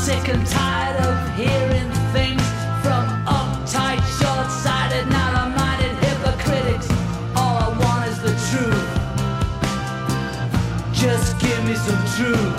sick and tired of hearing things from uptight, short-sighted, narrow-minded hypocritics. All I want is the truth. Just give me some truth.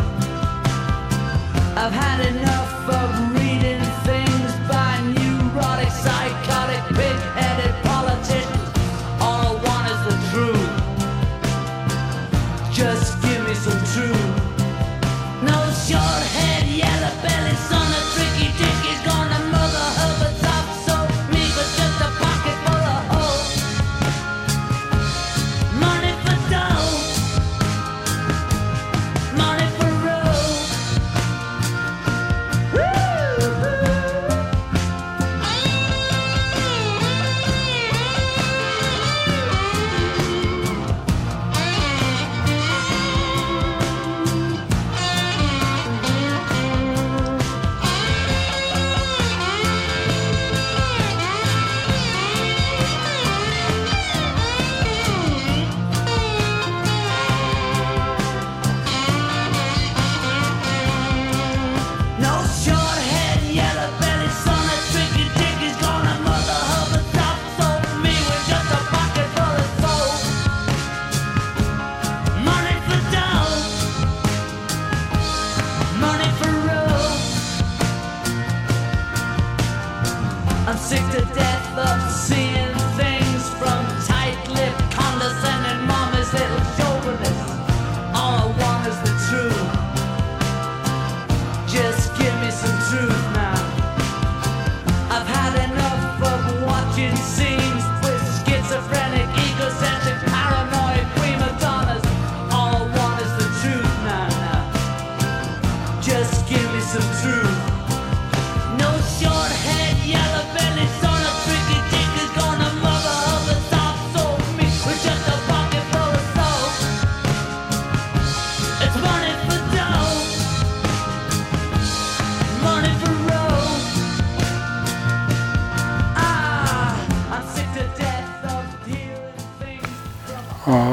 Some truth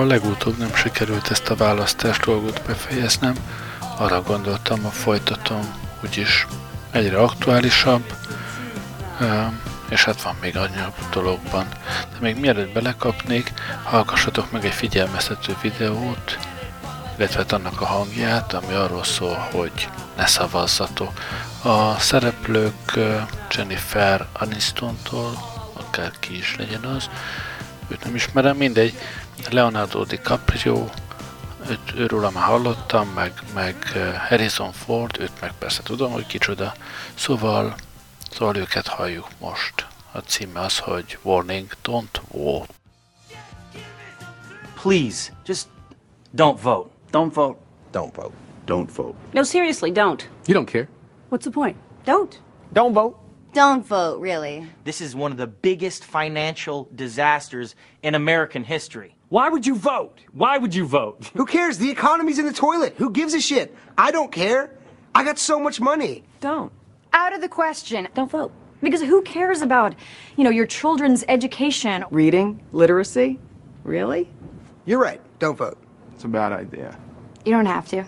legutóbb nem sikerült ezt a választás dolgot befejeznem. Arra gondoltam, a folytatom úgyis egyre aktuálisabb, és hát van még annyi dologban. De még mielőtt belekapnék, hallgassatok meg egy figyelmeztető videót, illetve hát annak a hangját, ami arról szól, hogy ne szavazzatok. A szereplők Jennifer Aniston-tól, akár ki is legyen az, őt nem ismerem, mindegy, Leonardo DiCaprio, őt, őről már hallottam, meg, meg Harrison Ford, őt meg persze tudom, hogy kicsoda. Szóval, szóval őket halljuk most. A címe az, hogy Warning, don't vote. Please, just don't vote. Don't vote. Don't vote. Don't vote. No, seriously, don't. You don't care. What's the point? Don't. Don't vote. Don't vote, really. This is one of the biggest financial disasters in American history. Why would you vote? Why would you vote? Who cares? The economy's in the toilet. Who gives a shit? I don't care. I got so much money. Don't. Out of the question. Don't vote. Because who cares about, you know, your children's education? Reading, literacy? Really? You're right. Don't vote. It's a bad idea. You don't have to.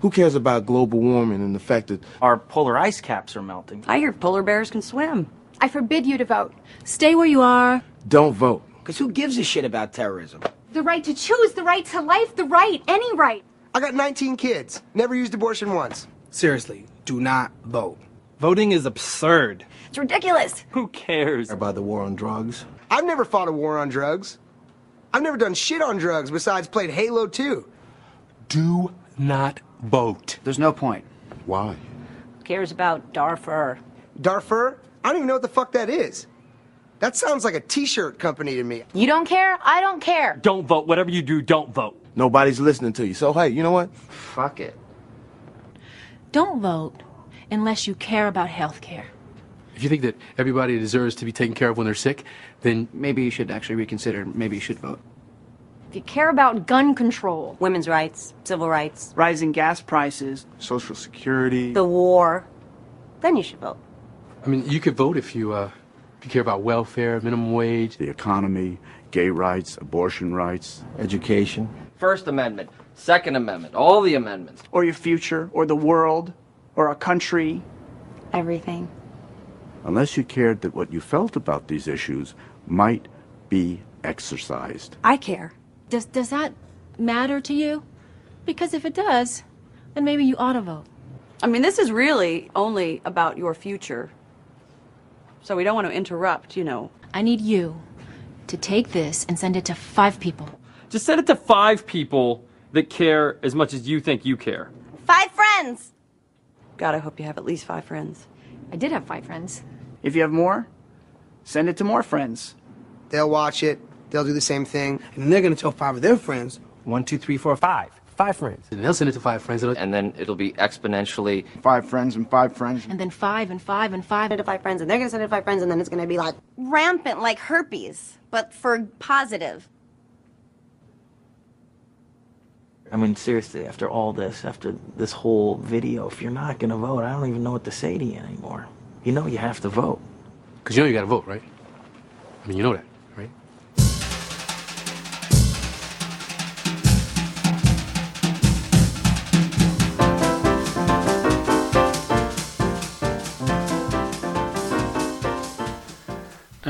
Who cares about global warming and the fact that Our polar ice caps are melting. I hear polar bears can swim. I forbid you to vote. Stay where you are. don't vote? Because who gives a shit about terrorism? The right to choose, the right to life, the right, any right. I got 19 kids. Never used abortion once. Seriously, do not vote. Voting is absurd. It's ridiculous. Who cares? About the war on drugs? I've never fought a war on drugs. I've never done shit on drugs besides played Halo 2. Do not vote. There's no point. Why? Who cares about Darfur? Darfur? I don't even know what the fuck that is. That sounds like a t-shirt company to me. You don't care? I don't care. Don't vote. Whatever you do, don't vote. Nobody's listening to you. So hey, you know what? Fuck it. Don't vote unless you care about health care. If you think that everybody deserves to be taken care of when they're sick, then Maybe you should actually reconsider. Maybe you should vote. If you care about gun control, Women's rights, civil rights, Rising gas prices. Social Security. the war, then you should vote. I mean, you could vote if you uh, if you care about welfare, minimum wage. the economy, gay rights, abortion rights, education. First Amendment, Second Amendment, all the amendments. Or your future, or the world, or our country, Everything. Unless you cared that what you felt about these issues might be exercised. I care. Does, does that matter to you? Because if it does, then maybe you ought to vote. I mean, this is really only about your future. So we don't want to interrupt, you know. I need you to take this and send it to five people. Just send it to five people that care as much as you think you care. Five friends! God, I hope you have at least five friends. I did have five friends. If you have more, send it to more friends. They'll watch it. They'll do the same thing. And they're gonna tell five of their friends. One, two, three, four, five. Five friends. And they'll send it to five friends. And then it'll be exponentially. Five friends and five friends. And then five and five and five. Send it to five friends, and they're gonna send it to five friends, and then it's gonna be like rampant, like herpes, but for positive. I mean, seriously, after all this, after this whole video, if you're not gonna vote, I don't even know what to say to you anymore. You know you have to vote. Because you know you gotta vote, right? I mean, you know that,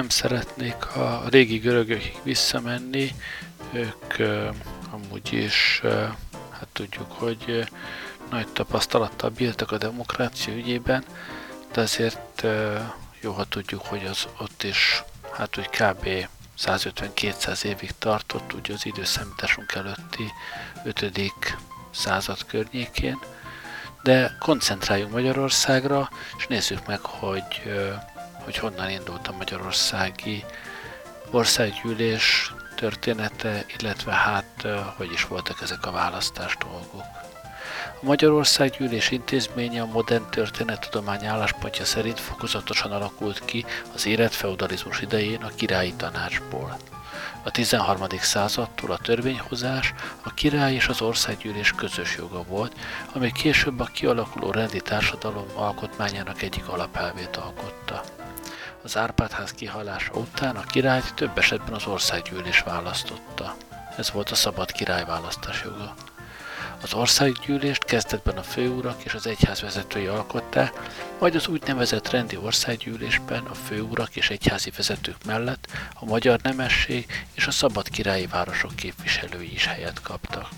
Szeretnék a régi görögökig visszamenni, ők amúgy is, hát tudjuk, hogy nagy tapasztalattal bírtak a demokrácia ügyében, de azért jó, ha tudjuk, hogy az ott is, hát úgy kb. 150-200 évig tartott, ugye az időszámításunk előtti 5. század környékén, de koncentráljunk Magyarországra, és nézzük meg, hogy, hogy honnan indult a magyarországi országgyűlés története, illetve hát hogy is voltak ezek a választás dolgok. A Magyarországgyűlés intézménye a modern történettudomány álláspontja szerint fokozatosan alakult ki az érett feudalizmus idején a királyi tanácsból. A 13. századtól a törvényhozás a király és az országgyűlés közös joga volt, ami később a kialakuló rendi társadalom alkotmányának egyik alapelvét alkotta. Az Árpádház kihalása után a királyt több esetben az országgyűlés választotta. Ez volt a szabad királyválasztás joga. Az országgyűlést kezdetben a főurak és az egyház vezetői alkották, majd az úgynevezett rendi országgyűlésben a főurak és egyházi vezetők mellett a magyar nemesség és a szabad királyi városok képviselői is helyet kaptak.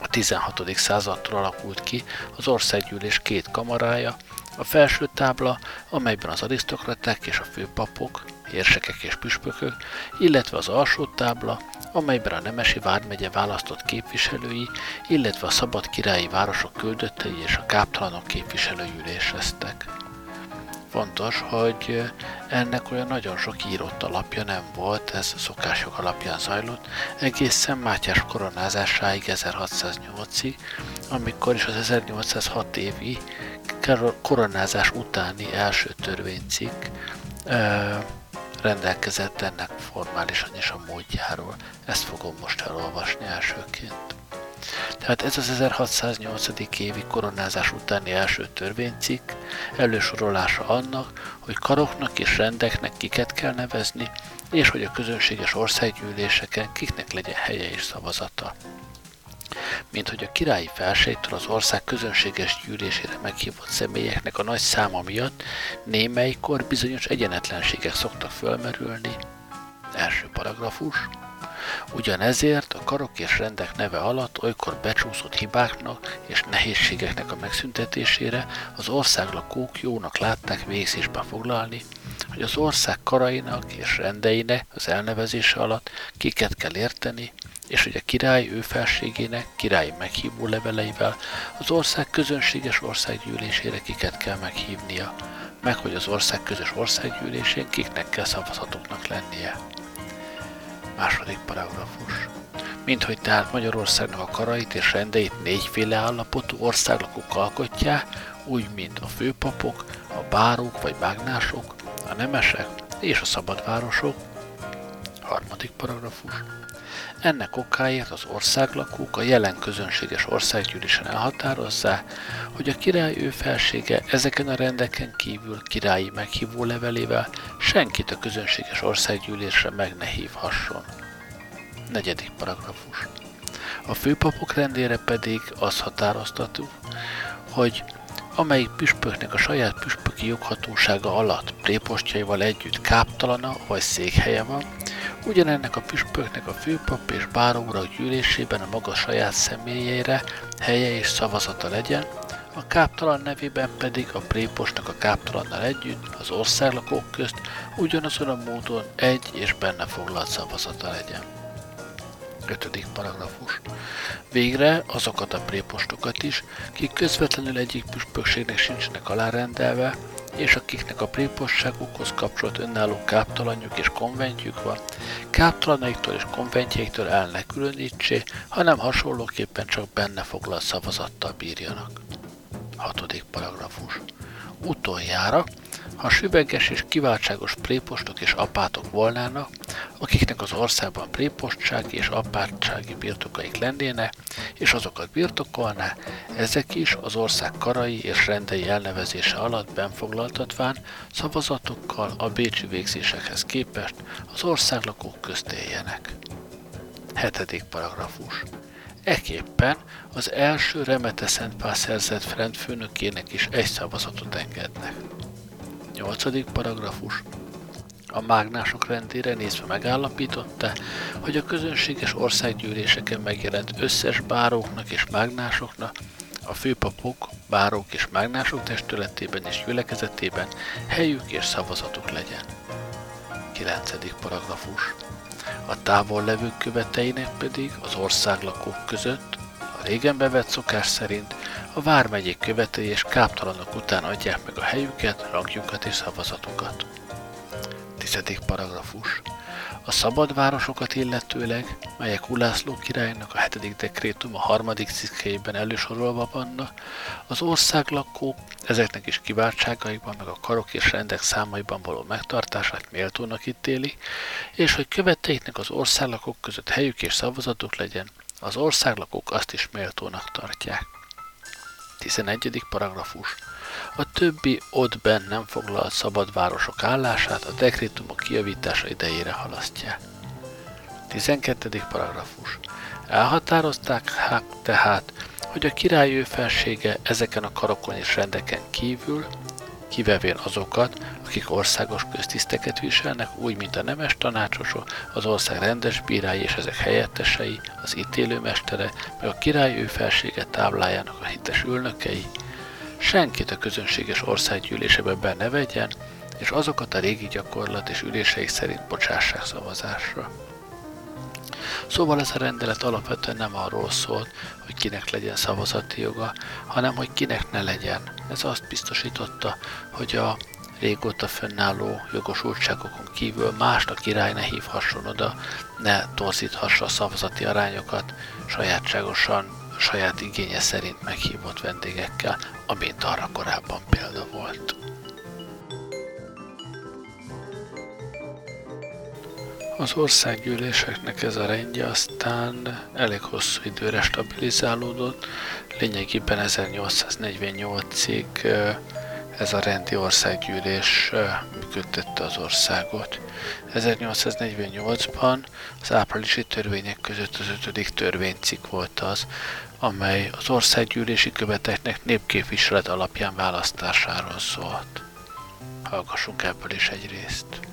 A 16. századtól alakult ki az országgyűlés két kamarája, a felső tábla, amelyben az arisztokraták és a főpapok, érsekek és püspökök, illetve az alsó tábla, amelyben a Nemesi Vármegye választott képviselői, illetve a szabad királyi városok küldöttei és a káptalanok képviselői üléseztek. Fontos, hogy ennek olyan nagyon sok írott alapja nem volt, ez szokások alapján zajlott, egészen Mátyás koronázásáig 1608-ig, amikor is az 1806 évi koronázás utáni első törvénycikk rendelkezett ennek formálisan is a módjáról. Ezt fogom most elolvasni elsőként. Tehát ez az 1608. évi koronázás utáni első törvénycikk elősorolása annak, hogy karoknak és rendeknek kiket kell nevezni, és hogy a közönséges országgyűléseken kiknek legyen helye és szavazata mint hogy a királyi felségtől az ország közönséges gyűlésére meghívott személyeknek a nagy száma miatt némelykor bizonyos egyenetlenségek szoktak fölmerülni. Első paragrafus. Ugyanezért a karok és rendek neve alatt olykor becsúszott hibáknak és nehézségeknek a megszüntetésére az országlakók jónak látták végzésbe foglalni, hogy az ország karainak és rendeinek az elnevezése alatt kiket kell érteni, és hogy a király ő felségének királyi meghívó leveleivel az ország közönséges országgyűlésére kiket kell meghívnia, meg hogy az ország közös országgyűlésén kiknek kell szavazhatóknak lennie. Második paragrafus. Mint hogy tehát Magyarországnak a karait és rendeit négyféle állapotú országlakók alkotják, úgy, mint a főpapok, a bárók vagy mágnások, a nemesek és a szabadvárosok. Harmadik paragrafus. Ennek okáért az országlakók a jelen közönséges országgyűlésen elhatározzák, hogy a király ő felsége ezeken a rendeken kívül királyi meghívó levelével senkit a közönséges országgyűlésre meg ne hívhasson. Negyedik paragrafus. A főpapok rendére pedig az határoztató, hogy amelyik püspöknek a saját püspöki joghatósága alatt prépostjaival együtt káptalana vagy székhelye van, ugyanennek a püspöknek a főpap és báróurak gyűlésében a maga saját személyére helye és szavazata legyen, a káptalan nevében pedig a prépostnak a káptalannal együtt az országlakók közt ugyanazon a módon egy és benne foglalt szavazata legyen. 5. paragrafus. Végre azokat a prépostokat is, kik közvetlenül egyik püspökségnek sincsenek alárendelve, és akiknek a préposságukhoz kapcsolt önálló káptalanjuk és konventjük van, káptalanaiktól és konventjeiktől el ne különítsé, hanem hasonlóképpen csak benne foglalt szavazattal bírjanak. 6. paragrafus. Utoljára, ha süveges és kiváltságos prépostok és apátok volnának, akiknek az országban prépostsági és apátsági birtokaik lennének, és azokat birtokolná, ezek is az ország karai és rendei elnevezése alatt benfoglaltatván szavazatokkal a bécsi végzésekhez képest az országlakók közt éljenek. 7. paragrafus. Eképpen az első Remete Szentpál szerzett Frend főnökének is egy szavazatot engednek. 8. paragrafus. A mágnások rendére nézve megállapította, hogy a közönséges országgyűléseken megjelent összes báróknak és mágnásoknak, a főpapok, bárók és mágnások testületében és gyülekezetében helyük és szavazatuk legyen. 9. paragrafus. A távol levők követeinek pedig az országlakók között a régen bevett szokás szerint a vármegyék követői és káptalanok után adják meg a helyüket, rangjukat és szavazatukat. 10. paragrafus. A szabad városokat illetőleg, melyek Ulászló királynak a 7. dekrétum a harmadik cikkeiben elősorolva vannak, az ország lakó ezeknek is kiváltságaikban, meg a karok és rendek számaiban való megtartását méltónak ítéli, és hogy követeiknek az országlakók között helyük és szavazatuk legyen, az országlakók azt is méltónak tartják. 11. paragrafus. A többi ott nem foglalt szabad városok állását a dekrétumok kijavítása idejére halasztják. 12. paragrafus. Elhatározták hát tehát, hogy a király felsége ezeken a karokon és rendeken kívül, kivevén azokat, akik országos köztiszteket viselnek, úgy, mint a nemes tanácsosok, az ország rendes bírái és ezek helyettesei, az ítélőmestere, meg a király ő felsége táblájának a hites ülnökei, senkit a közönséges országgyűlésebe be ne vegyen, és azokat a régi gyakorlat és ülései szerint bocsássák szavazásra. Szóval ez a rendelet alapvetően nem arról szólt, hogy kinek legyen szavazati joga, hanem hogy kinek ne legyen. Ez azt biztosította, hogy a régóta fönnálló jogosultságokon kívül mást a király ne hívhasson oda, ne torzíthassa a szavazati arányokat sajátságosan, saját igénye szerint meghívott vendégekkel, amint arra korábban példa volt. Az országgyűléseknek ez a rendje aztán elég hosszú időre stabilizálódott, lényegében 1848-ig ez a rendi országgyűlés működtette az országot. 1848-ban az áprilisi törvények között az ötödik törvénycikk volt az, amely az országgyűlési követeknek népképviselet alapján választásáról szólt. Hallgassunk ebből is egy részt.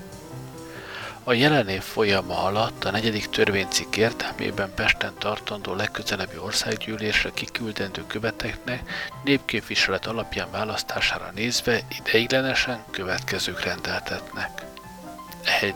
A jelen év folyama alatt a negyedik törvénycikk értelmében Pesten tartandó legközelebbi országgyűlésre kiküldendő követeknek népképviselet alapján választására nézve ideiglenesen következők rendeltetnek. 1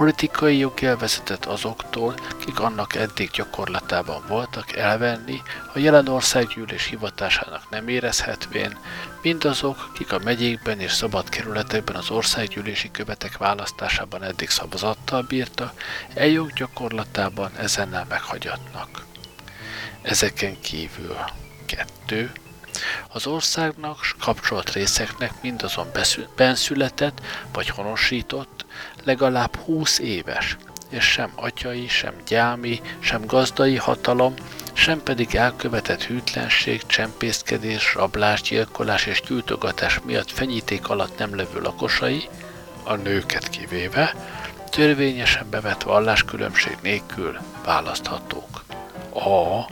politikai jogélvezetet azoktól, kik annak eddig gyakorlatában voltak elvenni, a jelen országgyűlés hivatásának nem érezhetvén, mindazok, kik a megyékben és szabad kerületekben az országgyűlési követek választásában eddig szavazattal bírta, e jog gyakorlatában ezennel meghagyatnak. Ezeken kívül kettő, az országnak kapcsolt részeknek mindazon benszületett vagy honosított, legalább 20 éves, és sem atyai, sem gyámi, sem gazdai hatalom, sem pedig elkövetett hűtlenség, csempészkedés, rablás, gyilkolás és gyújtogatás miatt fenyíték alatt nem levő lakosai, a nőket kivéve, törvényesen bevett valláskülönbség nélkül választhatók. A.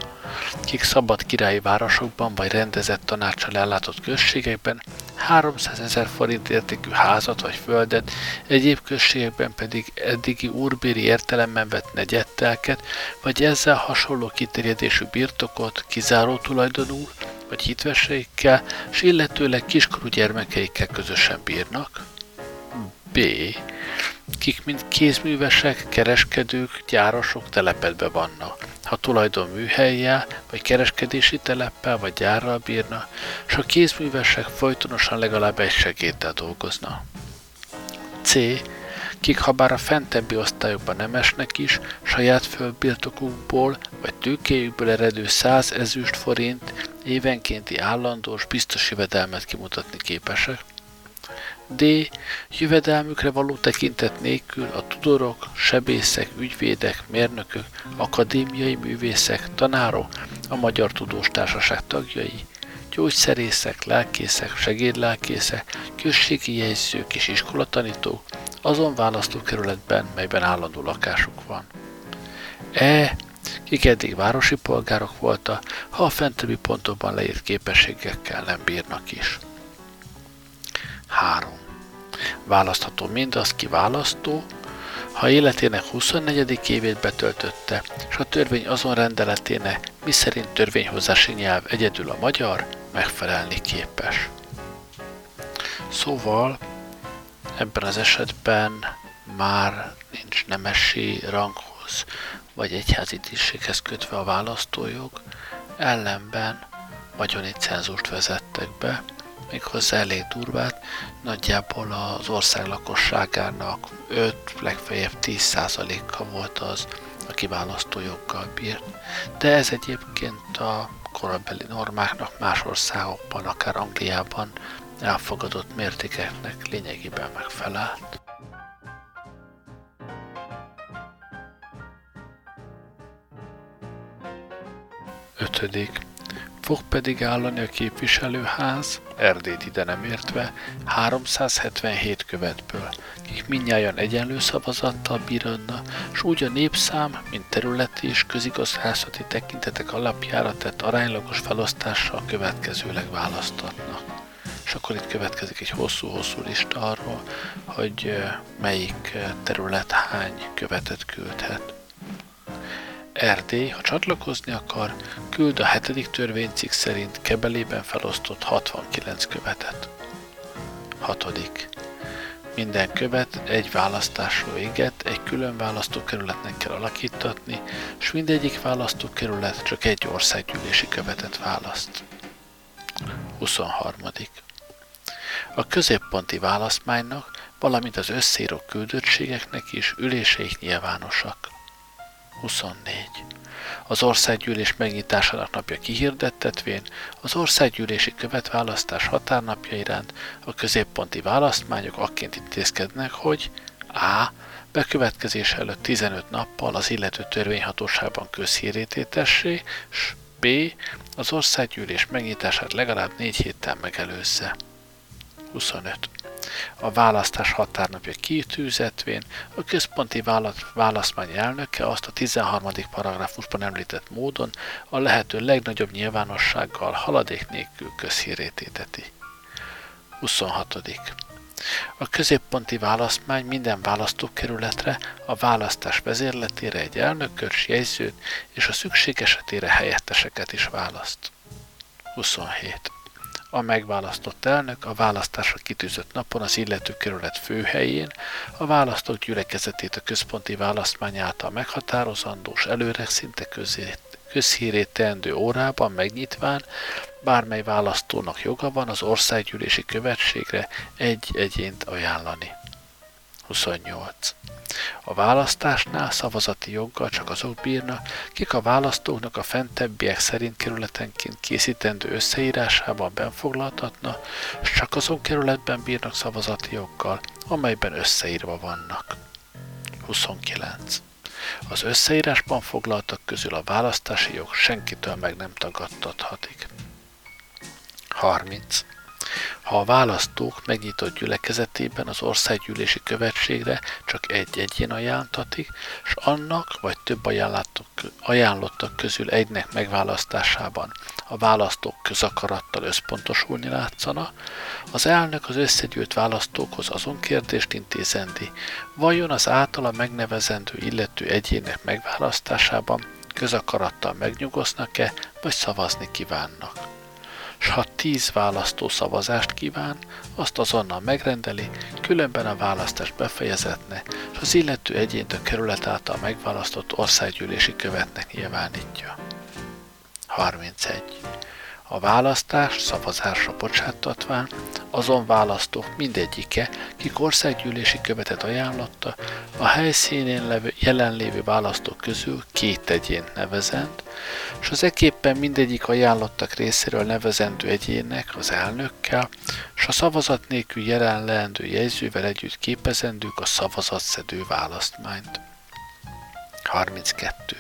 Kik szabad királyi városokban vagy rendezett tanácsal ellátott községekben 300 ezer forint értékű házat vagy földet, egyéb községekben pedig eddigi úrbéri értelemben vett negyedtelket, vagy ezzel hasonló kiterjedésű birtokot kizáró tulajdonul, vagy hitveseikkel, s illetőleg kiskorú gyermekeikkel közösen bírnak. B. Kik mind kézművesek, kereskedők, gyárosok telepedbe vannak. Ha tulajdon műhelyjel, vagy kereskedési teleppel, vagy gyárral bírna, és a kézművesek folytonosan legalább egy segéddel dolgozna. C. Kik ha bár a fentebbi osztályokban nem esnek is, saját földbirtokukból vagy tőkéjükből eredő 100 ezüst forint évenkénti állandós biztos jövedelmet kimutatni képesek. D. Jövedelmükre való tekintet nélkül a tudorok, sebészek, ügyvédek, mérnökök, akadémiai művészek, tanárok, a Magyar Tudós Társaság tagjai, gyógyszerészek, lelkészek, segédlelkészek, községi jegyzők és iskolatanítók azon választókerületben, melyben állandó lakásuk van. E. Kik eddig városi polgárok voltak, ha a fentebbi pontokban leírt képességekkel nem bírnak is. 3. Választható mindaz, ki választó, ha életének 24. évét betöltötte, és a törvény azon rendeletének, miszerint törvényhozási nyelv egyedül a magyar, megfelelni képes. Szóval ebben az esetben már nincs nemesi ranghoz vagy egyházi tisztséghez kötve a választójog, ellenben vagyoni cenzust vezettek be, méghozzá elég durvát, nagyjából az ország lakosságának 5, legfeljebb 10%-a volt az, aki választójoggal bírt. De ez egyébként a korabeli normáknak más országokban, akár Angliában elfogadott mértékeknek lényegében megfelelt. Ötödik fog pedig állani a képviselőház, Erdélyt ide nem értve, 377 követből, akik mindnyájan egyenlő szavazattal bírna, s úgy a népszám, mint területi és közigazgászati tekintetek alapjára tett aránylagos felosztással következőleg választatnak. És akkor itt következik egy hosszú-hosszú lista arról, hogy melyik terület hány követet küldhet. Erdély, ha csatlakozni akar, küld a hetedik törvénycikk szerint Kebelében felosztott 69 követet. 6. Minden követ egy választásról éget, egy külön választókerületnek kell alakítatni, és mindegyik választókerület csak egy országgyűlési követet választ. 23. A középponti választmánynak, valamint az összíró küldöttségeknek is üléseik nyilvánosak. 24. Az országgyűlés megnyitásának napja kihirdettetvén az országgyűlési követválasztás határnapja iránt a középponti választmányok akként intézkednek, hogy a. bekövetkezés előtt 15 nappal az illető törvényhatóságban közhírététessé, s b. az országgyűlés megnyitását legalább 4 héttel megelőzze. 25 a választás határnapja kitűzetvén, a központi választmány elnöke azt a 13. paragrafusban említett módon a lehető legnagyobb nyilvánossággal haladék nélkül közhírététeti. 26. A középponti választmány minden választókerületre, a választás vezérletére egy elnököt, jegyzőt és a szükség esetére helyetteseket is választ. 27 a megválasztott elnök a választásra kitűzött napon az illető kerület főhelyén a választók gyülekezetét a központi választmány által meghatározandós előre szinte közhírét teendő órában megnyitván bármely választónak joga van az országgyűlési követségre egy egyént ajánlani. 28. A választásnál szavazati joggal csak azok bírnak, kik a választóknak a fentebbiek szerint kerületenként készítendő összeírásában benfoglaltatna, és csak azon kerületben bírnak szavazati joggal, amelyben összeírva vannak. 29. Az összeírásban foglaltak közül a választási jog senkitől meg nem tagadtathatik. 30. Ha a választók megnyitott gyülekezetében az országgyűlési követségre csak egy egyén ajánltatik, és annak vagy több ajánlottak, közül egynek megválasztásában a választók közakarattal összpontosulni látszana, az elnök az összegyűlt választókhoz azon kérdést intézendi, vajon az általa megnevezendő illető egyének megválasztásában közakarattal megnyugosznak-e, vagy szavazni kívánnak. S ha választó szavazást kíván, azt azonnal megrendeli, különben a választás befejezetne, és az illető egyént a kerület által megválasztott országgyűlési követnek nyilvánítja. 31. A választás szavazásra bocsátatván azon választók mindegyike, kik országgyűlési követet ajánlotta, a helyszínén levő, jelenlévő választók közül két egyént nevezend, és az eképpen mindegyik ajánlottak részéről nevezendő egyének, az elnökkel, és a szavazat nélkül jelen leendő jegyzővel együtt képezendők a szavazatszedő választmányt. 32.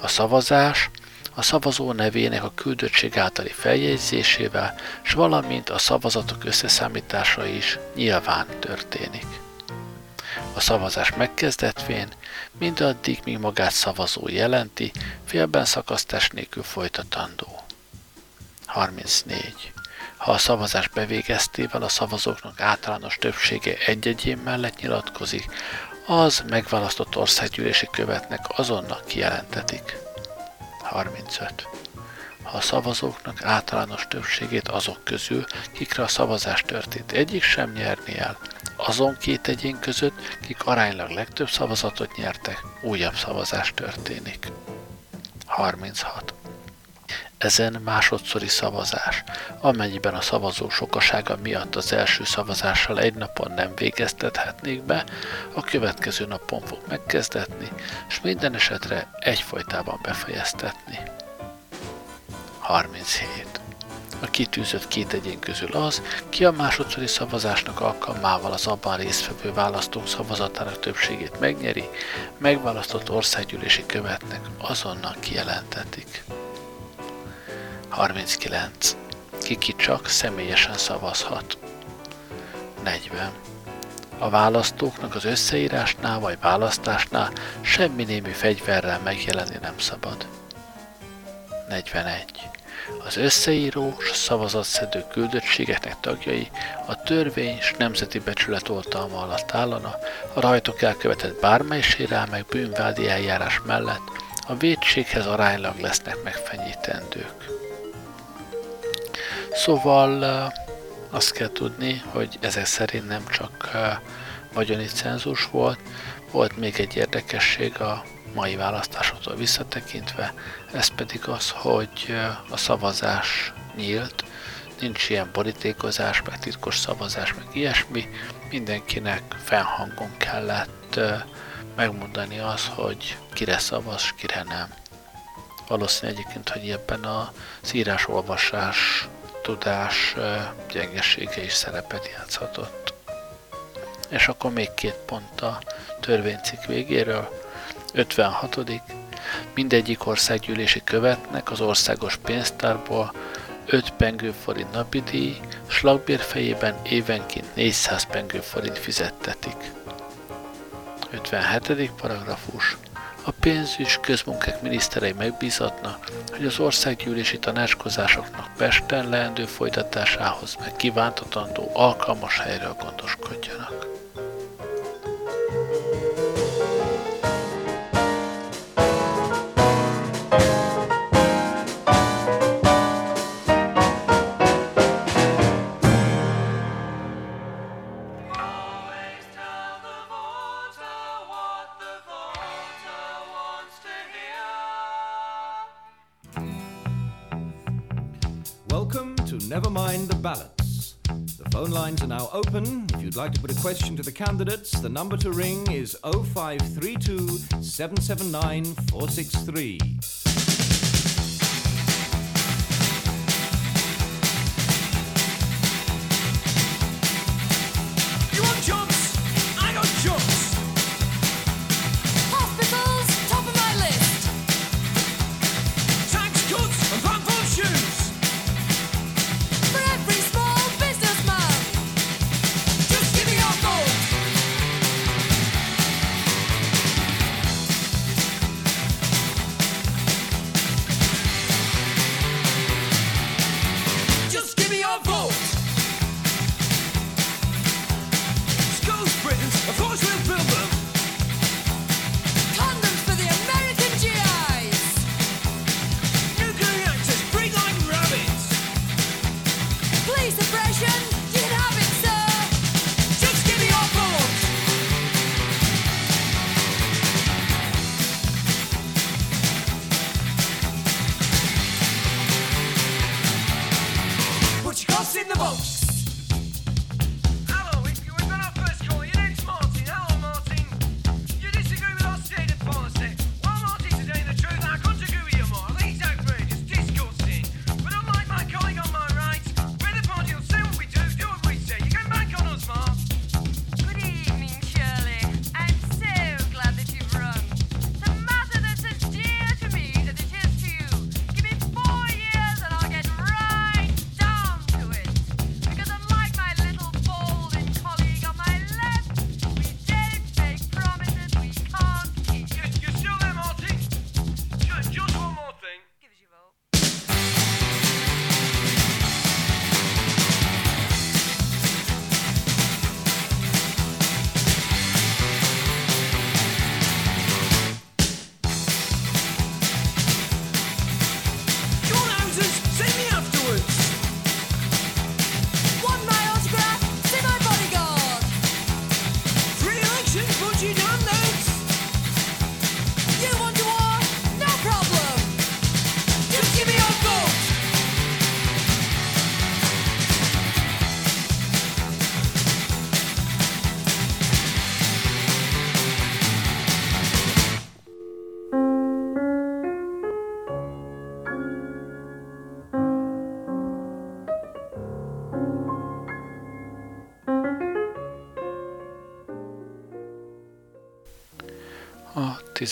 A szavazás a szavazó nevének a küldöttség általi feljegyzésével, s valamint a szavazatok összeszámítása is nyilván történik. A szavazás megkezdetvén mindaddig, míg magát szavazó jelenti, félben szakasztás nélkül folytatandó. 34. Ha a szavazás bevégeztével a szavazóknak általános többsége egy-egyén mellett nyilatkozik, az megválasztott országgyűlési követnek azonnal kijelentetik. 35. Ha a szavazóknak általános többségét azok közül, kikre a szavazás történt, egyik sem nyerni el, azon két egyén között, kik aránylag legtöbb szavazatot nyertek, újabb szavazás történik. 36. Ezen másodszori szavazás, amennyiben a szavazó sokasága miatt az első szavazással egy napon nem végeztethetnék be, a következő napon fog megkezdetni, és minden esetre egyfolytában befejeztetni. 37. A kitűzött két egyén közül az, ki a másodszori szavazásnak alkalmával az abban résztvevő választók szavazatának többségét megnyeri, megválasztott országgyűlési követnek azonnal kijelentetik. 39. Kiki csak személyesen szavazhat. 40. A választóknak az összeírásnál vagy választásnál semmi némű fegyverrel megjelenni nem szabad. 41. Az összeíró és szavazatszedő küldöttségeknek tagjai a törvény és nemzeti becsület oltalma alatt állana, a rajtok elkövetett bármely sérelmek bűnvádi eljárás mellett a védséghez aránylag lesznek megfenyítendők. Szóval azt kell tudni, hogy ezek szerint nem csak vagyoni cenzus volt, volt még egy érdekesség a mai választásoktól visszatekintve, ez pedig az, hogy a szavazás nyílt, nincs ilyen borítékozás, meg titkos szavazás, meg ilyesmi, mindenkinek fennhangon kellett megmondani az, hogy kire szavaz, kire nem. Valószínű egyébként, hogy ebben az írás-olvasás tudás gyengesége is szerepet játszhatott. És akkor még két pont a törvénycikk végéről. 56. Mindegyik országgyűlési követnek az országos pénztárból 5 pengő forint napi díj, slagbér fejében évenként 400 pengő forint fizettetik. 57. paragrafus a pénzügy közmunkák miniszterei megbízatna, hogy az országgyűlési tanácskozásoknak Pesten leendő folytatásához meg kívántatandó alkalmas helyről gondoskodjanak. The Ballots. The phone lines are now open. If you'd like to put a question to the candidates, the number to ring is 0532 779 463.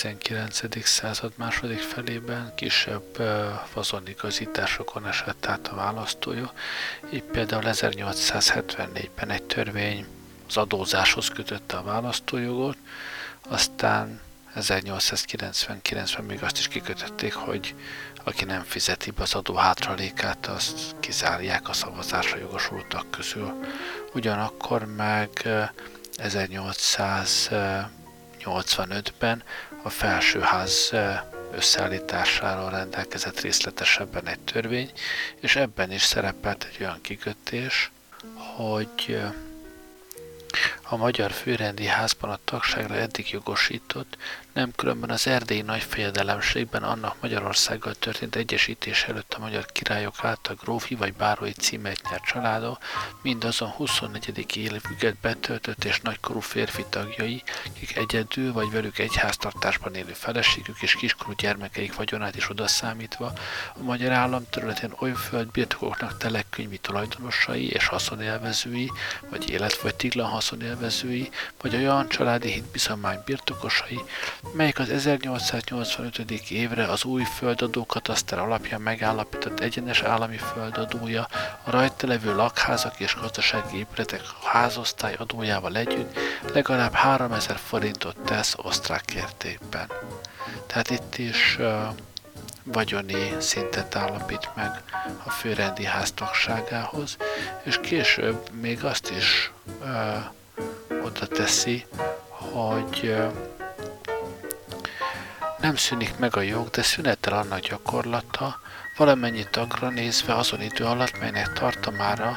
19. század második felében kisebb ö, fazonigazításokon esett át a választója, így például 1874-ben egy törvény az adózáshoz kötötte a választójogot, aztán 1899-ben még azt is kikötötték, hogy aki nem fizeti be az adó hátralékát, azt kizárják a szavazásra jogosultak közül. Ugyanakkor meg ö, 1885-ben a felsőház összeállításáról rendelkezett részletesebben egy törvény, és ebben is szerepelt egy olyan kikötés, hogy a magyar főrendi házban a tagságra eddig jogosított, nem különben az erdélyi nagyfejedelemségben annak Magyarországgal történt egyesítés előtt a magyar királyok által grófi vagy bárói címet nyert családa, mind azon 24. évüket betöltött és nagykorú férfi tagjai, akik egyedül vagy velük egy háztartásban élő feleségük és kiskorú gyermekeik vagyonát is odaszámítva, a magyar állam területén oly földbirtokoknak telekönyvi tulajdonosai és haszonélvezői, vagy élet vagy tiglan haszonélvezői, vagy olyan családi hitbizalmány birtokosai, melyek az 1885. évre az új földadó kataszter alapján megállapított egyenes állami földadója, a rajta levő lakházak és gazdasági épületek házosztály adójával együtt legalább 3000 forintot tesz osztrák értékben. Tehát itt is uh, vagyoni szintet állapít meg a főrendi háztagságához, és később még azt is uh, oda teszi, hogy uh, nem szűnik meg a jog, de szünetel annak gyakorlata, valamennyi tagra nézve azon idő alatt, melynek tartamára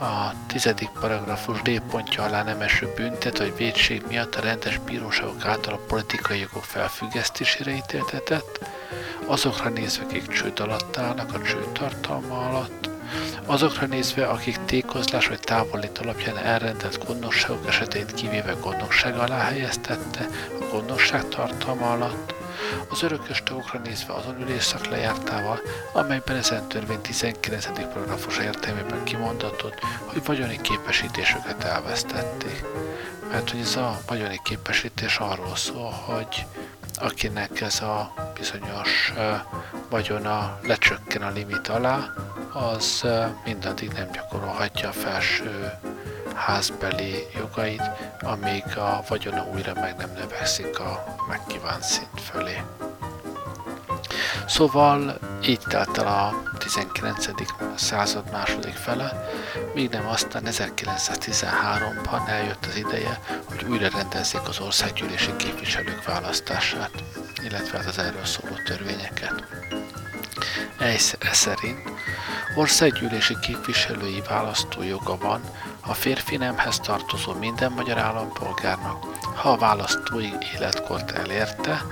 a tizedik paragrafus D pontja alá nem eső büntet, vagy védség miatt a rendes bíróságok által a politikai jogok felfüggesztésére ítéltetett, azokra nézve, akik csőd alatt állnak, a csőd tartalma alatt, azokra nézve, akik tékozlás vagy távolít alapján elrendelt gondosságok esetét kivéve gondosság alá helyeztette, a gondosság tartalma alatt, az örökös tagokra nézve azon ülésszak lejártával, amelyben ezen törvény 19. paragrafus értelmében kimondatott, hogy vagyoni képesítésüket elvesztették. Mert hogy ez a vagyoni képesítés arról szól, hogy akinek ez a bizonyos vagyona lecsökken a limit alá, az mindaddig nem gyakorolhatja a felső házbeli jogait, amíg a vagyona újra meg nem növekszik a megkívánt szint fölé. Szóval így telt el a 19. század második fele, míg nem aztán 1913-ban eljött az ideje, hogy újra rendezzék az országgyűlési képviselők választását, illetve az erről szóló törvényeket. Ez szerint Országgyűlési képviselői választójoga van a férfi nemhez tartozó minden magyar állampolgárnak, ha a választói életkort elérte,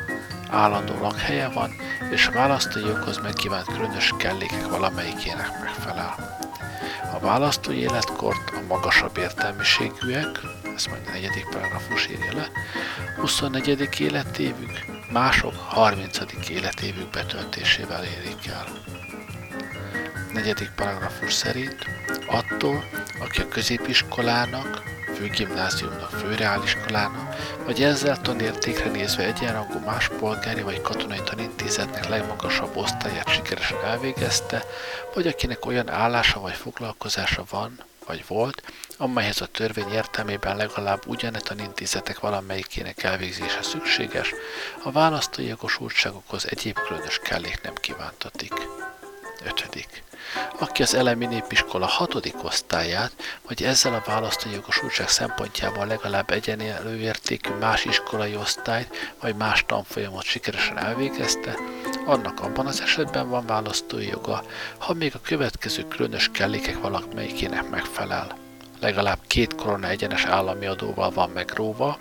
állandó lakhelye van, és a választói joghoz megkívánt különös kellékek valamelyikének megfelel. A választói életkort a magasabb értelmiségűek, ezt majd a negyedik paragrafus írja le, 24. életévük, mások 30. életévük betöltésével érik el. Negyedik paragrafus szerint attól, aki a középiskolának, főgimnáziumnak, főreáliskolának, vagy ezzel tanértékre nézve egyenrangú más polgári vagy katonai tanintézetnek legmagasabb osztályát sikeresen elvégezte, vagy akinek olyan állása vagy foglalkozása van, vagy volt, amelyhez a törvény értelmében legalább ugyane tanintézetek valamelyikének elvégzése szükséges, a választói jogosultságokhoz egyéb különös kellék nem kívántatik. 5. Aki az elemi népiskola hatodik osztályát, vagy ezzel a választói jogosultság szempontjából legalább egyenlő értékű más iskolai osztályt, vagy más tanfolyamot sikeresen elvégezte, annak abban az esetben van választói joga, ha még a következő különös kellékek valamelyikének megfelel. Legalább két korona egyenes állami adóval van megróva,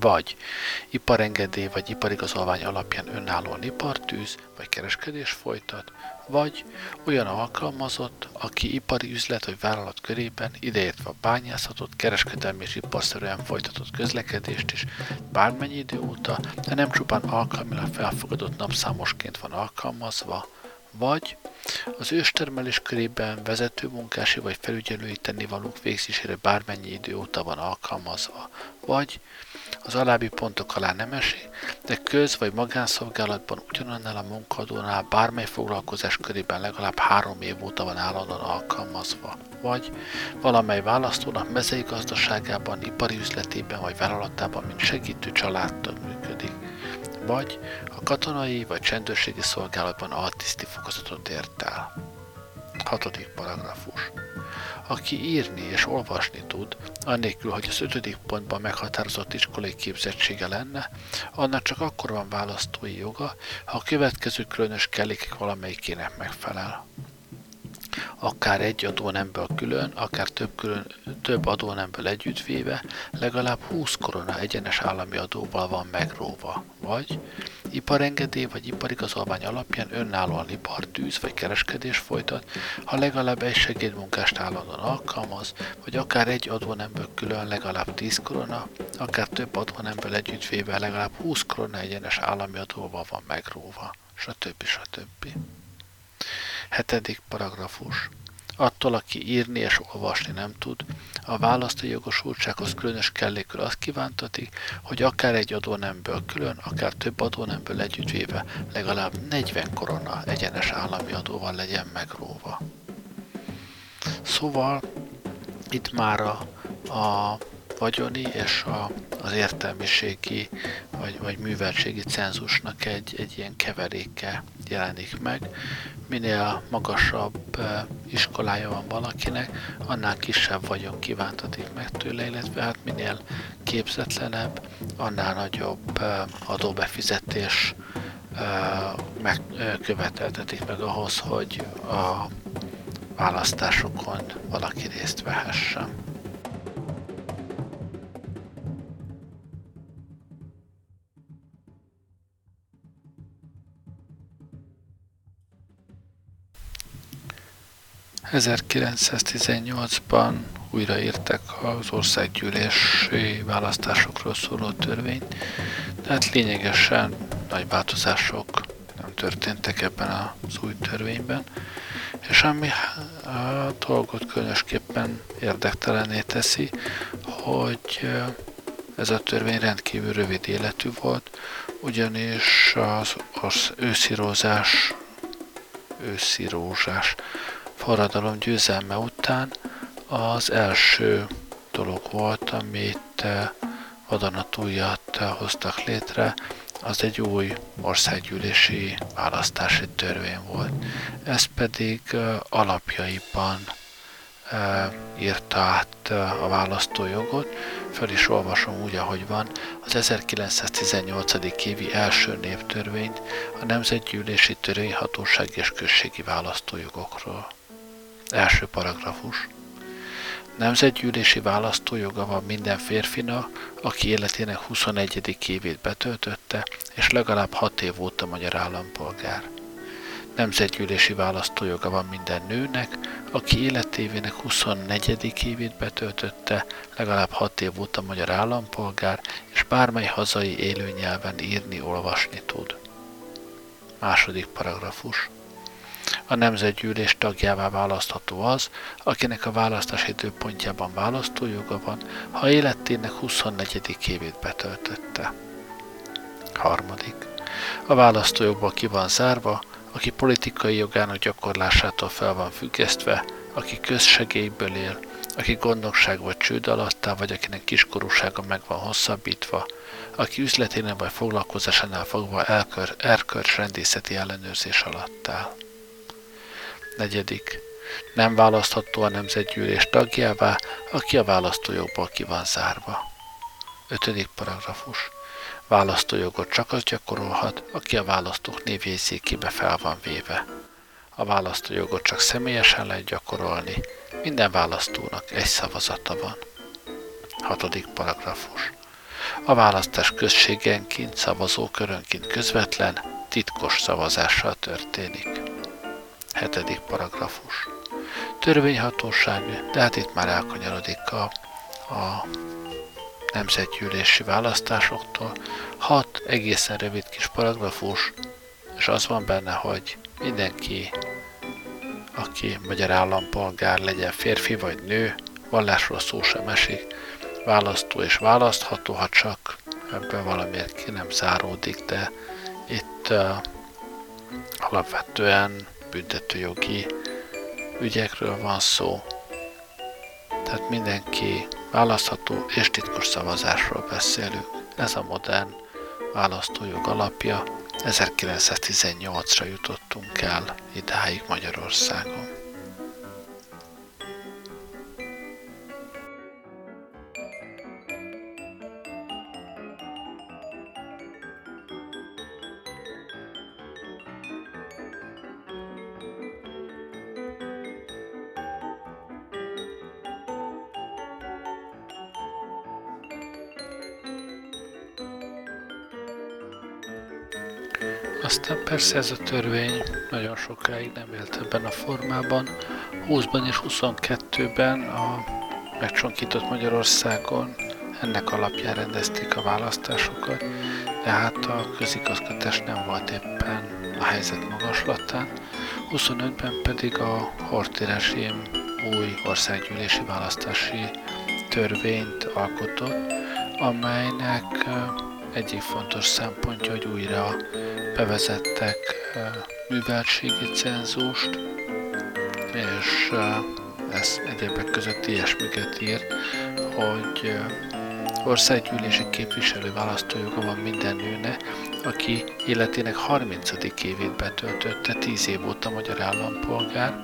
vagy iparengedély vagy iparigazolvány alapján önállóan ipartűz, vagy kereskedés folytat, vagy olyan alkalmazott, aki ipari üzlet vagy vállalat körében, ideértve a bányászatot, kereskedelmi és iparszerűen folytatott közlekedést is bármennyi idő óta, de nem csupán alkalmilag felfogadott napszámosként van alkalmazva, vagy az őstermelés körében vezető munkási vagy felügyelői tennivalók végzésére bármennyi idő óta van alkalmazva, vagy az alábbi pontok alá nem esik, de köz- vagy magánszolgálatban ugyanannál a munkadónál bármely foglalkozás körében legalább három év óta van állandóan alkalmazva, vagy valamely választónak mezei gazdaságában, ipari üzletében vagy vállalatában, mint segítő családtag működik, vagy a katonai vagy csendőrségi szolgálatban altiszti fokozatot ért el. Hatodik paragrafus aki írni és olvasni tud, annélkül, hogy az ötödik pontban meghatározott iskolai képzettsége lenne, annak csak akkor van választói joga, ha a következő különös kellékek valamelyikének megfelel akár egy adónemből külön, akár több, külön, több adónemből együttvéve, legalább 20 korona egyenes állami adóval van megróva, vagy iparengedély vagy iparigazolvány alapján önállóan ipartűz vagy kereskedés folytat, ha legalább egy segédmunkást állandóan alkalmaz, vagy akár egy adónemből külön legalább 10 korona, akár több adónemből együttvéve legalább 20 korona egyenes állami adóval van megróva, stb. stb. Hetedik paragrafus. Attól, aki írni és olvasni nem tud, a választói jogosultsághoz különös kellékül azt kívántatik, hogy akár egy adónemből külön, akár több adónemből együttvéve legalább 40 korona egyenes állami adóval legyen megróva. Szóval itt már a, a vagyoni és a, az értelmiségi vagy, vagy műveltségi cenzusnak egy, egy ilyen keveréke jelenik meg. Minél magasabb iskolája van valakinek, annál kisebb vagyon kívántatik meg tőle, illetve hát minél képzetlenebb, annál nagyobb adóbefizetés megköveteltetik meg ahhoz, hogy a választásokon valaki részt vehessen. 1918-ban újraírták az országgyűlési választásokról szóló törvényt, tehát lényegesen nagy változások nem történtek ebben az új törvényben, és ami a dolgot különösképpen érdektelené teszi, hogy ez a törvény rendkívül rövid életű volt, ugyanis az, az őszirózás, őszirózsás forradalom győzelme után az első dolog volt, amit vadonatújat eh, hoztak létre, az egy új országgyűlési választási törvény volt. Ez pedig eh, alapjaiban eh, írta át a választójogot, föl is olvasom úgy, ahogy van, az 1918. évi első néptörvényt a Nemzetgyűlési Törvényhatóság és Községi Választójogokról. Első paragrafus. Nemzetgyűlési választójoga van minden férfinak, aki életének 21. évét betöltötte, és legalább 6 év óta magyar állampolgár. Nemzetgyűlési választójoga van minden nőnek, aki életévének 24. évét betöltötte, legalább 6 év óta magyar állampolgár, és bármely hazai élőnyelven írni, olvasni tud. Második paragrafus. A nemzetgyűlés tagjává választható az, akinek a választás időpontjában választójoga van, ha életének 24. évét betöltötte. Harmadik. A választójogból ki van zárva, aki politikai jogának gyakorlásától fel van függesztve, aki közsegélyből él, aki gondnokság vagy csőd alatt áll, vagy akinek kiskorúsága meg van hosszabbítva, aki üzleténél vagy foglalkozásánál fogva elkör, erkölcs rendészeti ellenőrzés alatt áll. Negyedik. Nem választható a nemzetgyűlés tagjává, aki a választójogból ki van zárva. Ötödik paragrafus. Választójogot csak az gyakorolhat, aki a választók névjegyzékébe fel van véve. A választójogot csak személyesen lehet gyakorolni, minden választónak egy szavazata van. Hatodik paragrafus. A választás községenként, szavazókörönként közvetlen, titkos szavazással történik. Hetedik paragrafus. Törvényhatóság, de hát itt már elkanyarodik a, a nemzetgyűlési választásoktól. Hat egészen rövid kis paragrafus, és az van benne, hogy mindenki, aki magyar állampolgár legyen férfi vagy nő, vallásról szó sem esik, választó és választható, ha csak ebből valamiért ki nem záródik, de itt uh, alapvetően büntetőjogi ügyekről van szó. Tehát mindenki választható és titkos szavazásról beszélünk. Ez a modern választójog alapja. 1918-ra jutottunk el idáig Magyarországon. Persze ez a törvény nagyon sokáig nem élt ebben a formában. 20-ban és 22-ben a megcsonkított Magyarországon ennek alapján rendezték a választásokat, de hát a közigazgatás nem volt éppen a helyzet magaslatán. 25-ben pedig a Horthy új országgyűlési választási törvényt alkotott, amelynek egyik fontos szempontja, hogy újra bevezettek műveltségi cenzust, és ez egyébek között ilyesmiket ír, hogy országgyűlési képviselő választójoga van minden nőne, aki életének 30. évét betöltötte, 10 év óta magyar állampolgár,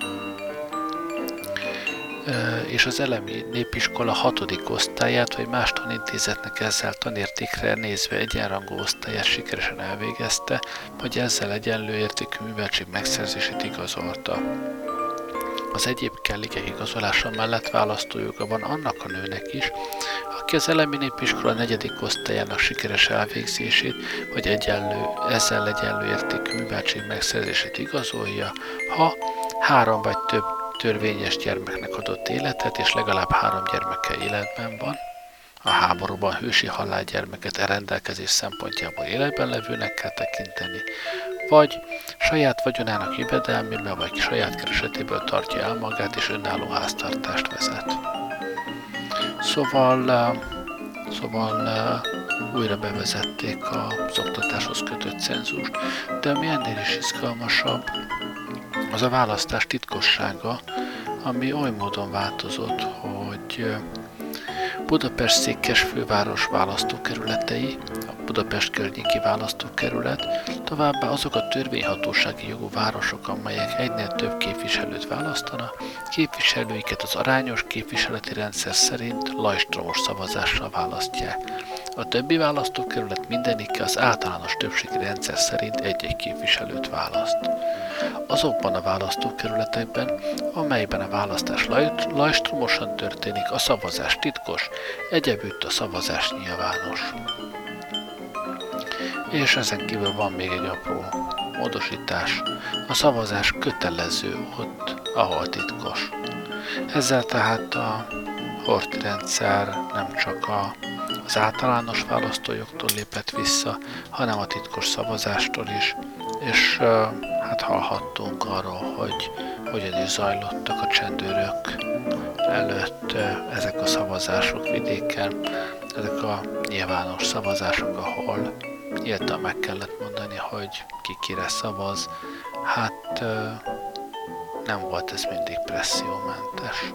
és az elemi népiskola hatodik osztályát, vagy más tanintézetnek ezzel tanértékre nézve egyenrangú osztályát sikeresen elvégezte, vagy ezzel egyenlő értékű műveltség megszerzését igazolta. Az egyéb kellékek igazolása mellett választójoga van annak a nőnek is, aki az elemi népiskola negyedik osztályának sikeres elvégzését, vagy egyenlő, ezzel egyenlő értékű műveltség megszerzését igazolja, ha három vagy több törvényes gyermeknek adott életet, és legalább három gyermeke életben van, a háborúban hősi halálgyermeket e rendelkezés szempontjából életben levőnek kell tekinteni, vagy saját vagyonának jövedelméből, vagy saját keresetéből tartja el magát, és önálló háztartást vezet. Szóval, szóval újra bevezették az oktatáshoz kötött cenzust, de ami ennél is izgalmasabb, az a választás titkossága, ami oly módon változott, hogy Budapest székes főváros választókerületei, a Budapest környéki választókerület, továbbá azok a törvényhatósági jogú városok, amelyek egynél több képviselőt választanak, képviselőiket az arányos képviseleti rendszer szerint lajstromos szavazással választják. A többi választókerület mindenike az általános többségi rendszer szerint egy-egy képviselőt választ. azokban a választókerületekben, amelyben a választás laj- lajstromosan történik, a szavazás titkos, egyebütt a szavazás nyilvános. És ezen kívül van még egy apró módosítás. A szavazás kötelező ott, ahol titkos. Ezzel tehát a horti rendszer nem csak a, az általános választójogtól lépett vissza, hanem a titkos szavazástól is, és hát hallhattunk arról, hogy hogyan is zajlottak a csendőrök előtt ezek a szavazások vidéken, ezek a nyilvános szavazások, ahol nyíltan meg kellett mondani, hogy ki kire szavaz. Hát nem volt ez mindig pressziómentes.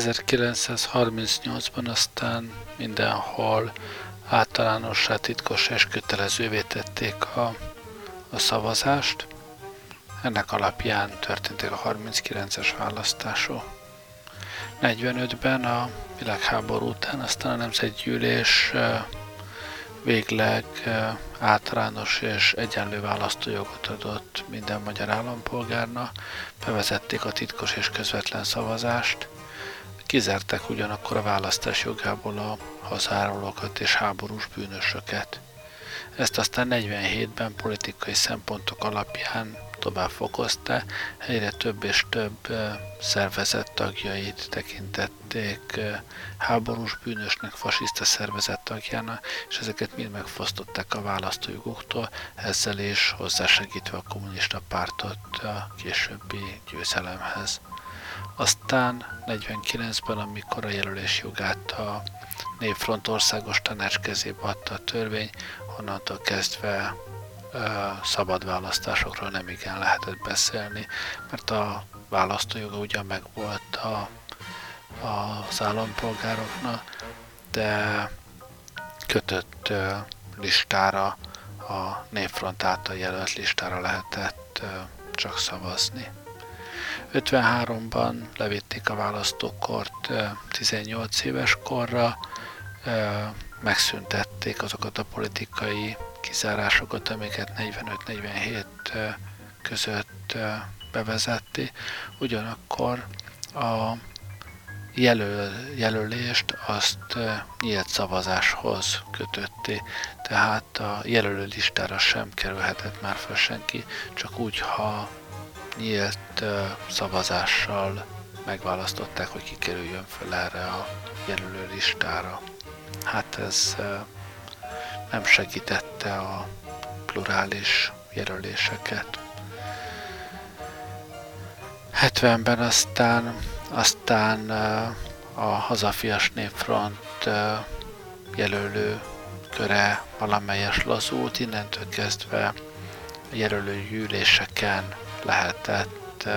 1938-ban aztán mindenhol általánossá, titkos és kötelezővé tették a, a szavazást. Ennek alapján történtek a 39-es választások. 45-ben a világháború után aztán a Nemzetgyűlés végleg általános és egyenlő választójogot adott minden magyar állampolgárnak, bevezették a titkos és közvetlen szavazást, kizárták ugyanakkor a választás jogából a hazárulókat és háborús bűnösöket. Ezt aztán 47-ben politikai szempontok alapján tovább fokozta, egyre több és több szervezet tagjait tekintették háborús bűnösnek, fasiszta szervezet tagjának, és ezeket mind megfosztották a választójogoktól, ezzel is hozzásegítve a kommunista pártot a későbbi győzelemhez. Aztán 49-ben, amikor a jelölés jogát a Népfront országos tanács kezébe adta a törvény, onnantól kezdve szabad választásokról nem igen lehetett beszélni, mert a választójoga ugyan meg volt a, az állampolgároknak, de kötött listára, a népfront által jelölt listára lehetett csak szavazni. 53-ban levitték a választókort 18 éves korra, megszüntették azokat a politikai kizárásokat, amiket 45-47 között bevezetti. Ugyanakkor a jelöl, jelölést azt nyílt szavazáshoz kötötti, tehát a jelölő listára sem kerülhetett már fel senki, csak úgy, ha nyílt szavazással megválasztották, hogy kikerüljön fel erre a jelölő listára. Hát ez nem segítette a plurális jelöléseket. 70-ben aztán, aztán a Hazafias Népfront jelölő köre valamelyes lazult, innentől kezdve a jelölő gyűléseken lehetett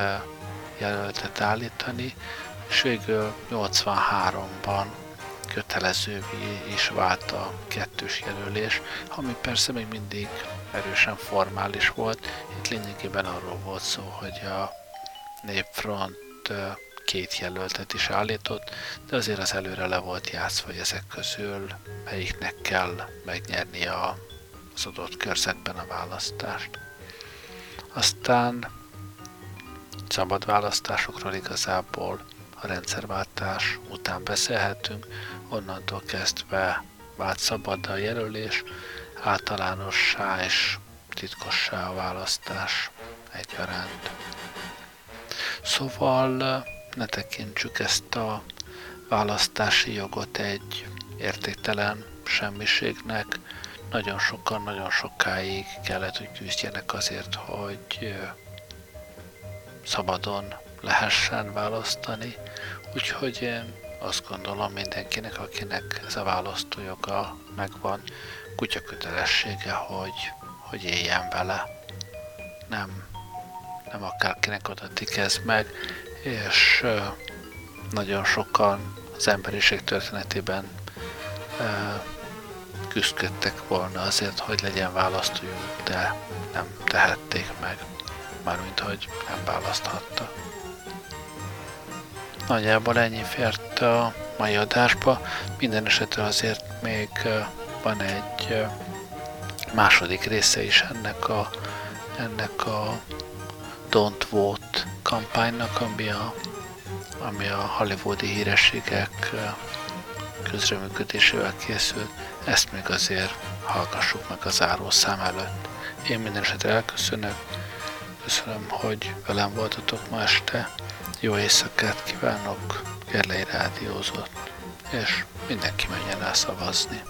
jelöltet állítani, és végül 83-ban kötelezővé is vált a kettős jelölés, ami persze még mindig erősen formális volt. Itt lényegében arról volt szó, hogy a Népfront két jelöltet is állított, de azért az előre le volt játszva, hogy ezek közül melyiknek kell megnyerni az adott körzetben a választást. Aztán szabad választásokról igazából a rendszerváltás után beszélhetünk, onnantól kezdve vált szabad a jelölés, általánossá és titkossá a választás egyaránt. Szóval ne tekintsük ezt a választási jogot egy értéktelen semmiségnek. Nagyon sokan, nagyon sokáig kellett, hogy küzdjenek azért, hogy szabadon lehessen választani. Úgyhogy én azt gondolom mindenkinek, akinek ez a választójoga megvan, kutya kötelessége, hogy, hogy éljen vele. Nem, nem akárkinek adatik ez meg, és nagyon sokan az emberiség történetében küzdködtek volna azért, hogy legyen választójog, de nem tehették meg, mármint hogy nem választhatta. Nagyjából ennyi fért a mai adásba. Minden esetre azért még van egy második része is ennek a, ennek a Don't Vote kampánynak, ami a, ami a hollywoodi hírességek közreműködésével készült. Ezt még azért hallgassuk meg a zárószám előtt. Én minden esetre elköszönök, köszönöm, hogy velem voltatok ma este, jó éjszakát kívánok, Gerlei rádiózott, és mindenki menjen el szavazni.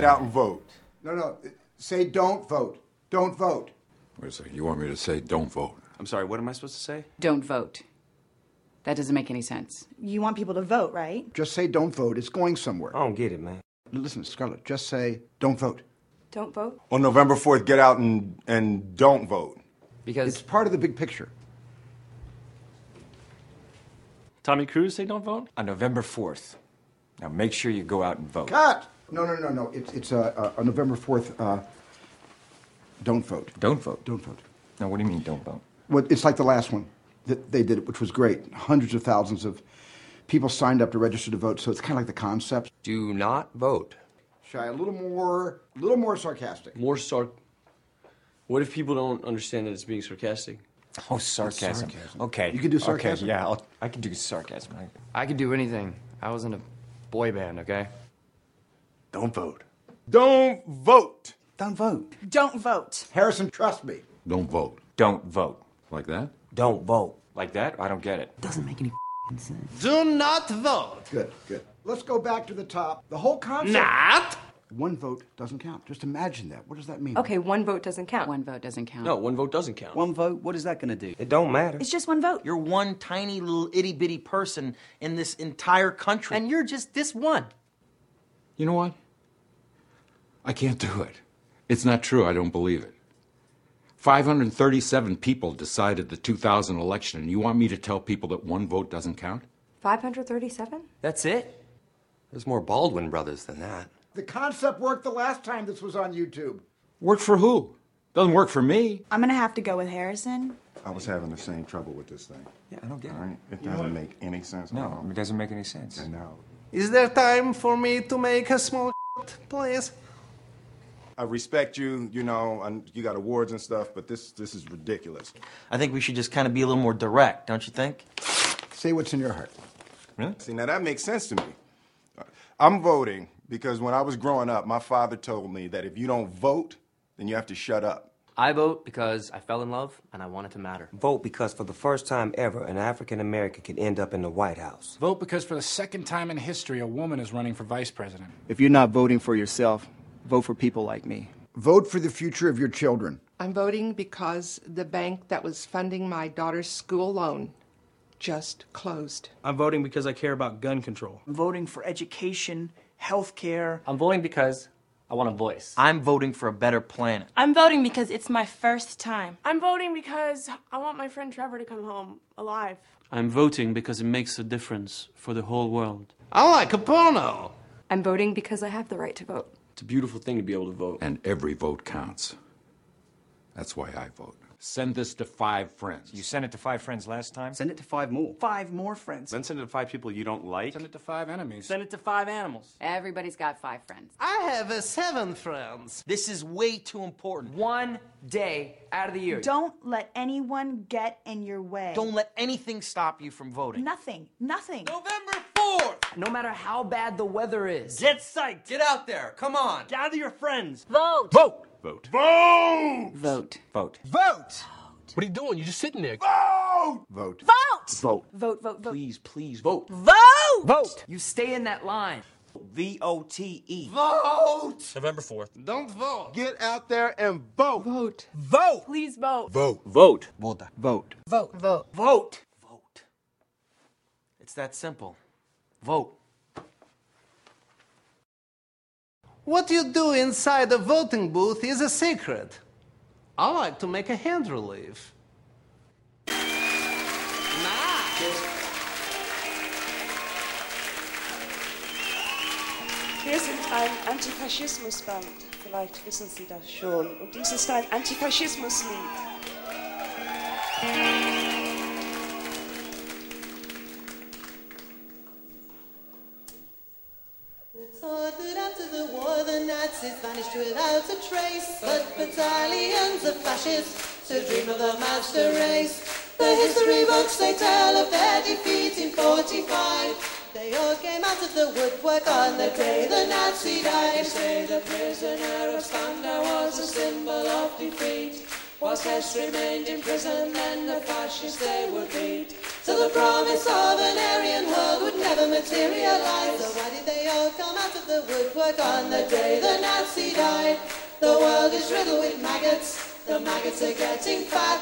Get out and vote. No, no. Say don't vote. Don't vote. Wait a second. You want me to say don't vote? I'm sorry, what am I supposed to say? Don't vote. That doesn't make any sense. You want people to vote, right? Just say don't vote. It's going somewhere. I don't get it, man. Listen, Scarlett, just say don't vote. Don't vote? On November 4th, get out and, and don't vote. Because it's part of the big picture. Tommy Cruise say don't vote? On November 4th. Now make sure you go out and vote. Cut! No, no, no, no. It's, it's uh, uh, November 4th. Uh, don't vote. Don't vote. Don't vote. Now, what do you mean, don't vote? Well, it's like the last one that they did, which was great. Hundreds of thousands of people signed up to register to vote, so it's kind of like the concept. Do not vote. Shy, a little more, a little more sarcastic. More sarc. What if people don't understand that it's being sarcastic? Oh, sarcasm. sarcasm. Okay. You can do sarcasm. Okay, sarcasm? yeah, I'll, I can do sarcasm. I, can do anything. I was in a boy band, okay? Don't vote. Don't vote. Don't vote. Don't vote. Harrison, trust me. Don't vote. Don't vote. Like that? Don't vote. Like that? I don't get it. Doesn't make any sense. Do not vote. Good, good. Let's go back to the top. The whole concept. Not. One vote doesn't count. Just imagine that. What does that mean? Okay, one vote doesn't count. One vote doesn't count. No, one vote doesn't count. One vote, what is that going to do? It don't matter. It's just one vote. You're one tiny little itty bitty person in this entire country. And you're just this one. You know what? I can't do it. It's not true. I don't believe it. 537 people decided the 2000 election, and you want me to tell people that one vote doesn't count? 537? That's it? There's more Baldwin brothers than that. The concept worked the last time this was on YouTube. Worked for who? Doesn't work for me. I'm gonna have to go with Harrison. I was having the same trouble with this thing. Yeah, I don't get it. All right? It doesn't make any sense. at No, all. it doesn't make any sense. And now. Is there time for me to make a small please? I respect you, you know, and you got awards and stuff, but this this is ridiculous. I think we should just kind of be a little more direct, don't you think? Say what's in your heart. Really? See, now that makes sense to me. I'm voting because when I was growing up, my father told me that if you don't vote, then you have to shut up. I vote because I fell in love and I want it to matter. Vote because for the first time ever, an African American could end up in the White House. Vote because for the second time in history, a woman is running for vice president. If you're not voting for yourself, vote for people like me. Vote for the future of your children. I'm voting because the bank that was funding my daughter's school loan just closed. I'm voting because I care about gun control. I'm voting for education, health care. I'm voting because I want a voice. I'm voting for a better planet. I'm voting because it's my first time. I'm voting because I want my friend Trevor to come home alive. I'm voting because it makes a difference for the whole world. I like a porno. I'm voting because I have the right to vote. It's a beautiful thing to be able to vote. And every vote counts. That's why I vote. Send this to five friends. You sent it to five friends last time? Send it to five more. Five more friends. Then send it to five people you don't like. Send it to five enemies. Send it to five animals. Everybody's got five friends. I have uh, seven friends. This is way too important. One day out of the year. Don't let anyone get in your way. Don't let anything stop you from voting. Nothing. Nothing. November 4th. No matter how bad the weather is. Get psyched. Get out there. Come on. Gather your friends. Vote. Vote. Vote. Vote. Vote. Vote. Vote. What are you doing? You're just sitting there. Vote. Vote. Vote. Vote. Vote. Vote. Vote. Please, please vote. Vote. Vote. You stay in that line. V O T E. Vote. November 4th. Don't vote. Get out there and vote. Vote. Vote. Please vote. Vote. Vote. Vota. Vote. Vote. Vote. Vote. Vote. It's that simple. Vote. What you do inside a voting booth is a secret. I like to make a hand relief. Wir sind ein Antifaschismusband. Vielleicht wissen Sie das schon. Und dies ist ein Antifaschismuslied. But battalions of fascists still dream of the master race. The history books they tell of their defeat in 45. They all came out of the woodwork on the day the Nazi died. They say the prisoner of Spandau was a symbol of defeat. Whilst Hess remained in prison, then the fascists they would beat. So the promise of an Aryan world would never materialize. So why did they all come out of the woodwork on the day the Nazi died? The world is riddled with maggots. The maggots are getting fat.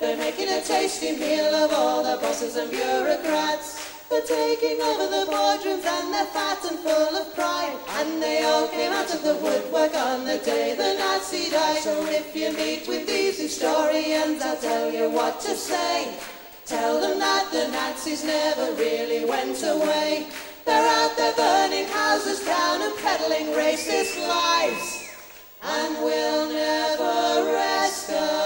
They're making a tasty meal of all the bosses and bureaucrats. They're taking over the boardrooms and they're fat and full of pride. And they all came out of the woodwork on the day the Nazi died. So if you meet with these historians, I'll tell you what to say. Tell them that the Nazis never really went away. They're out there burning houses down and peddling racist lies and will never rest.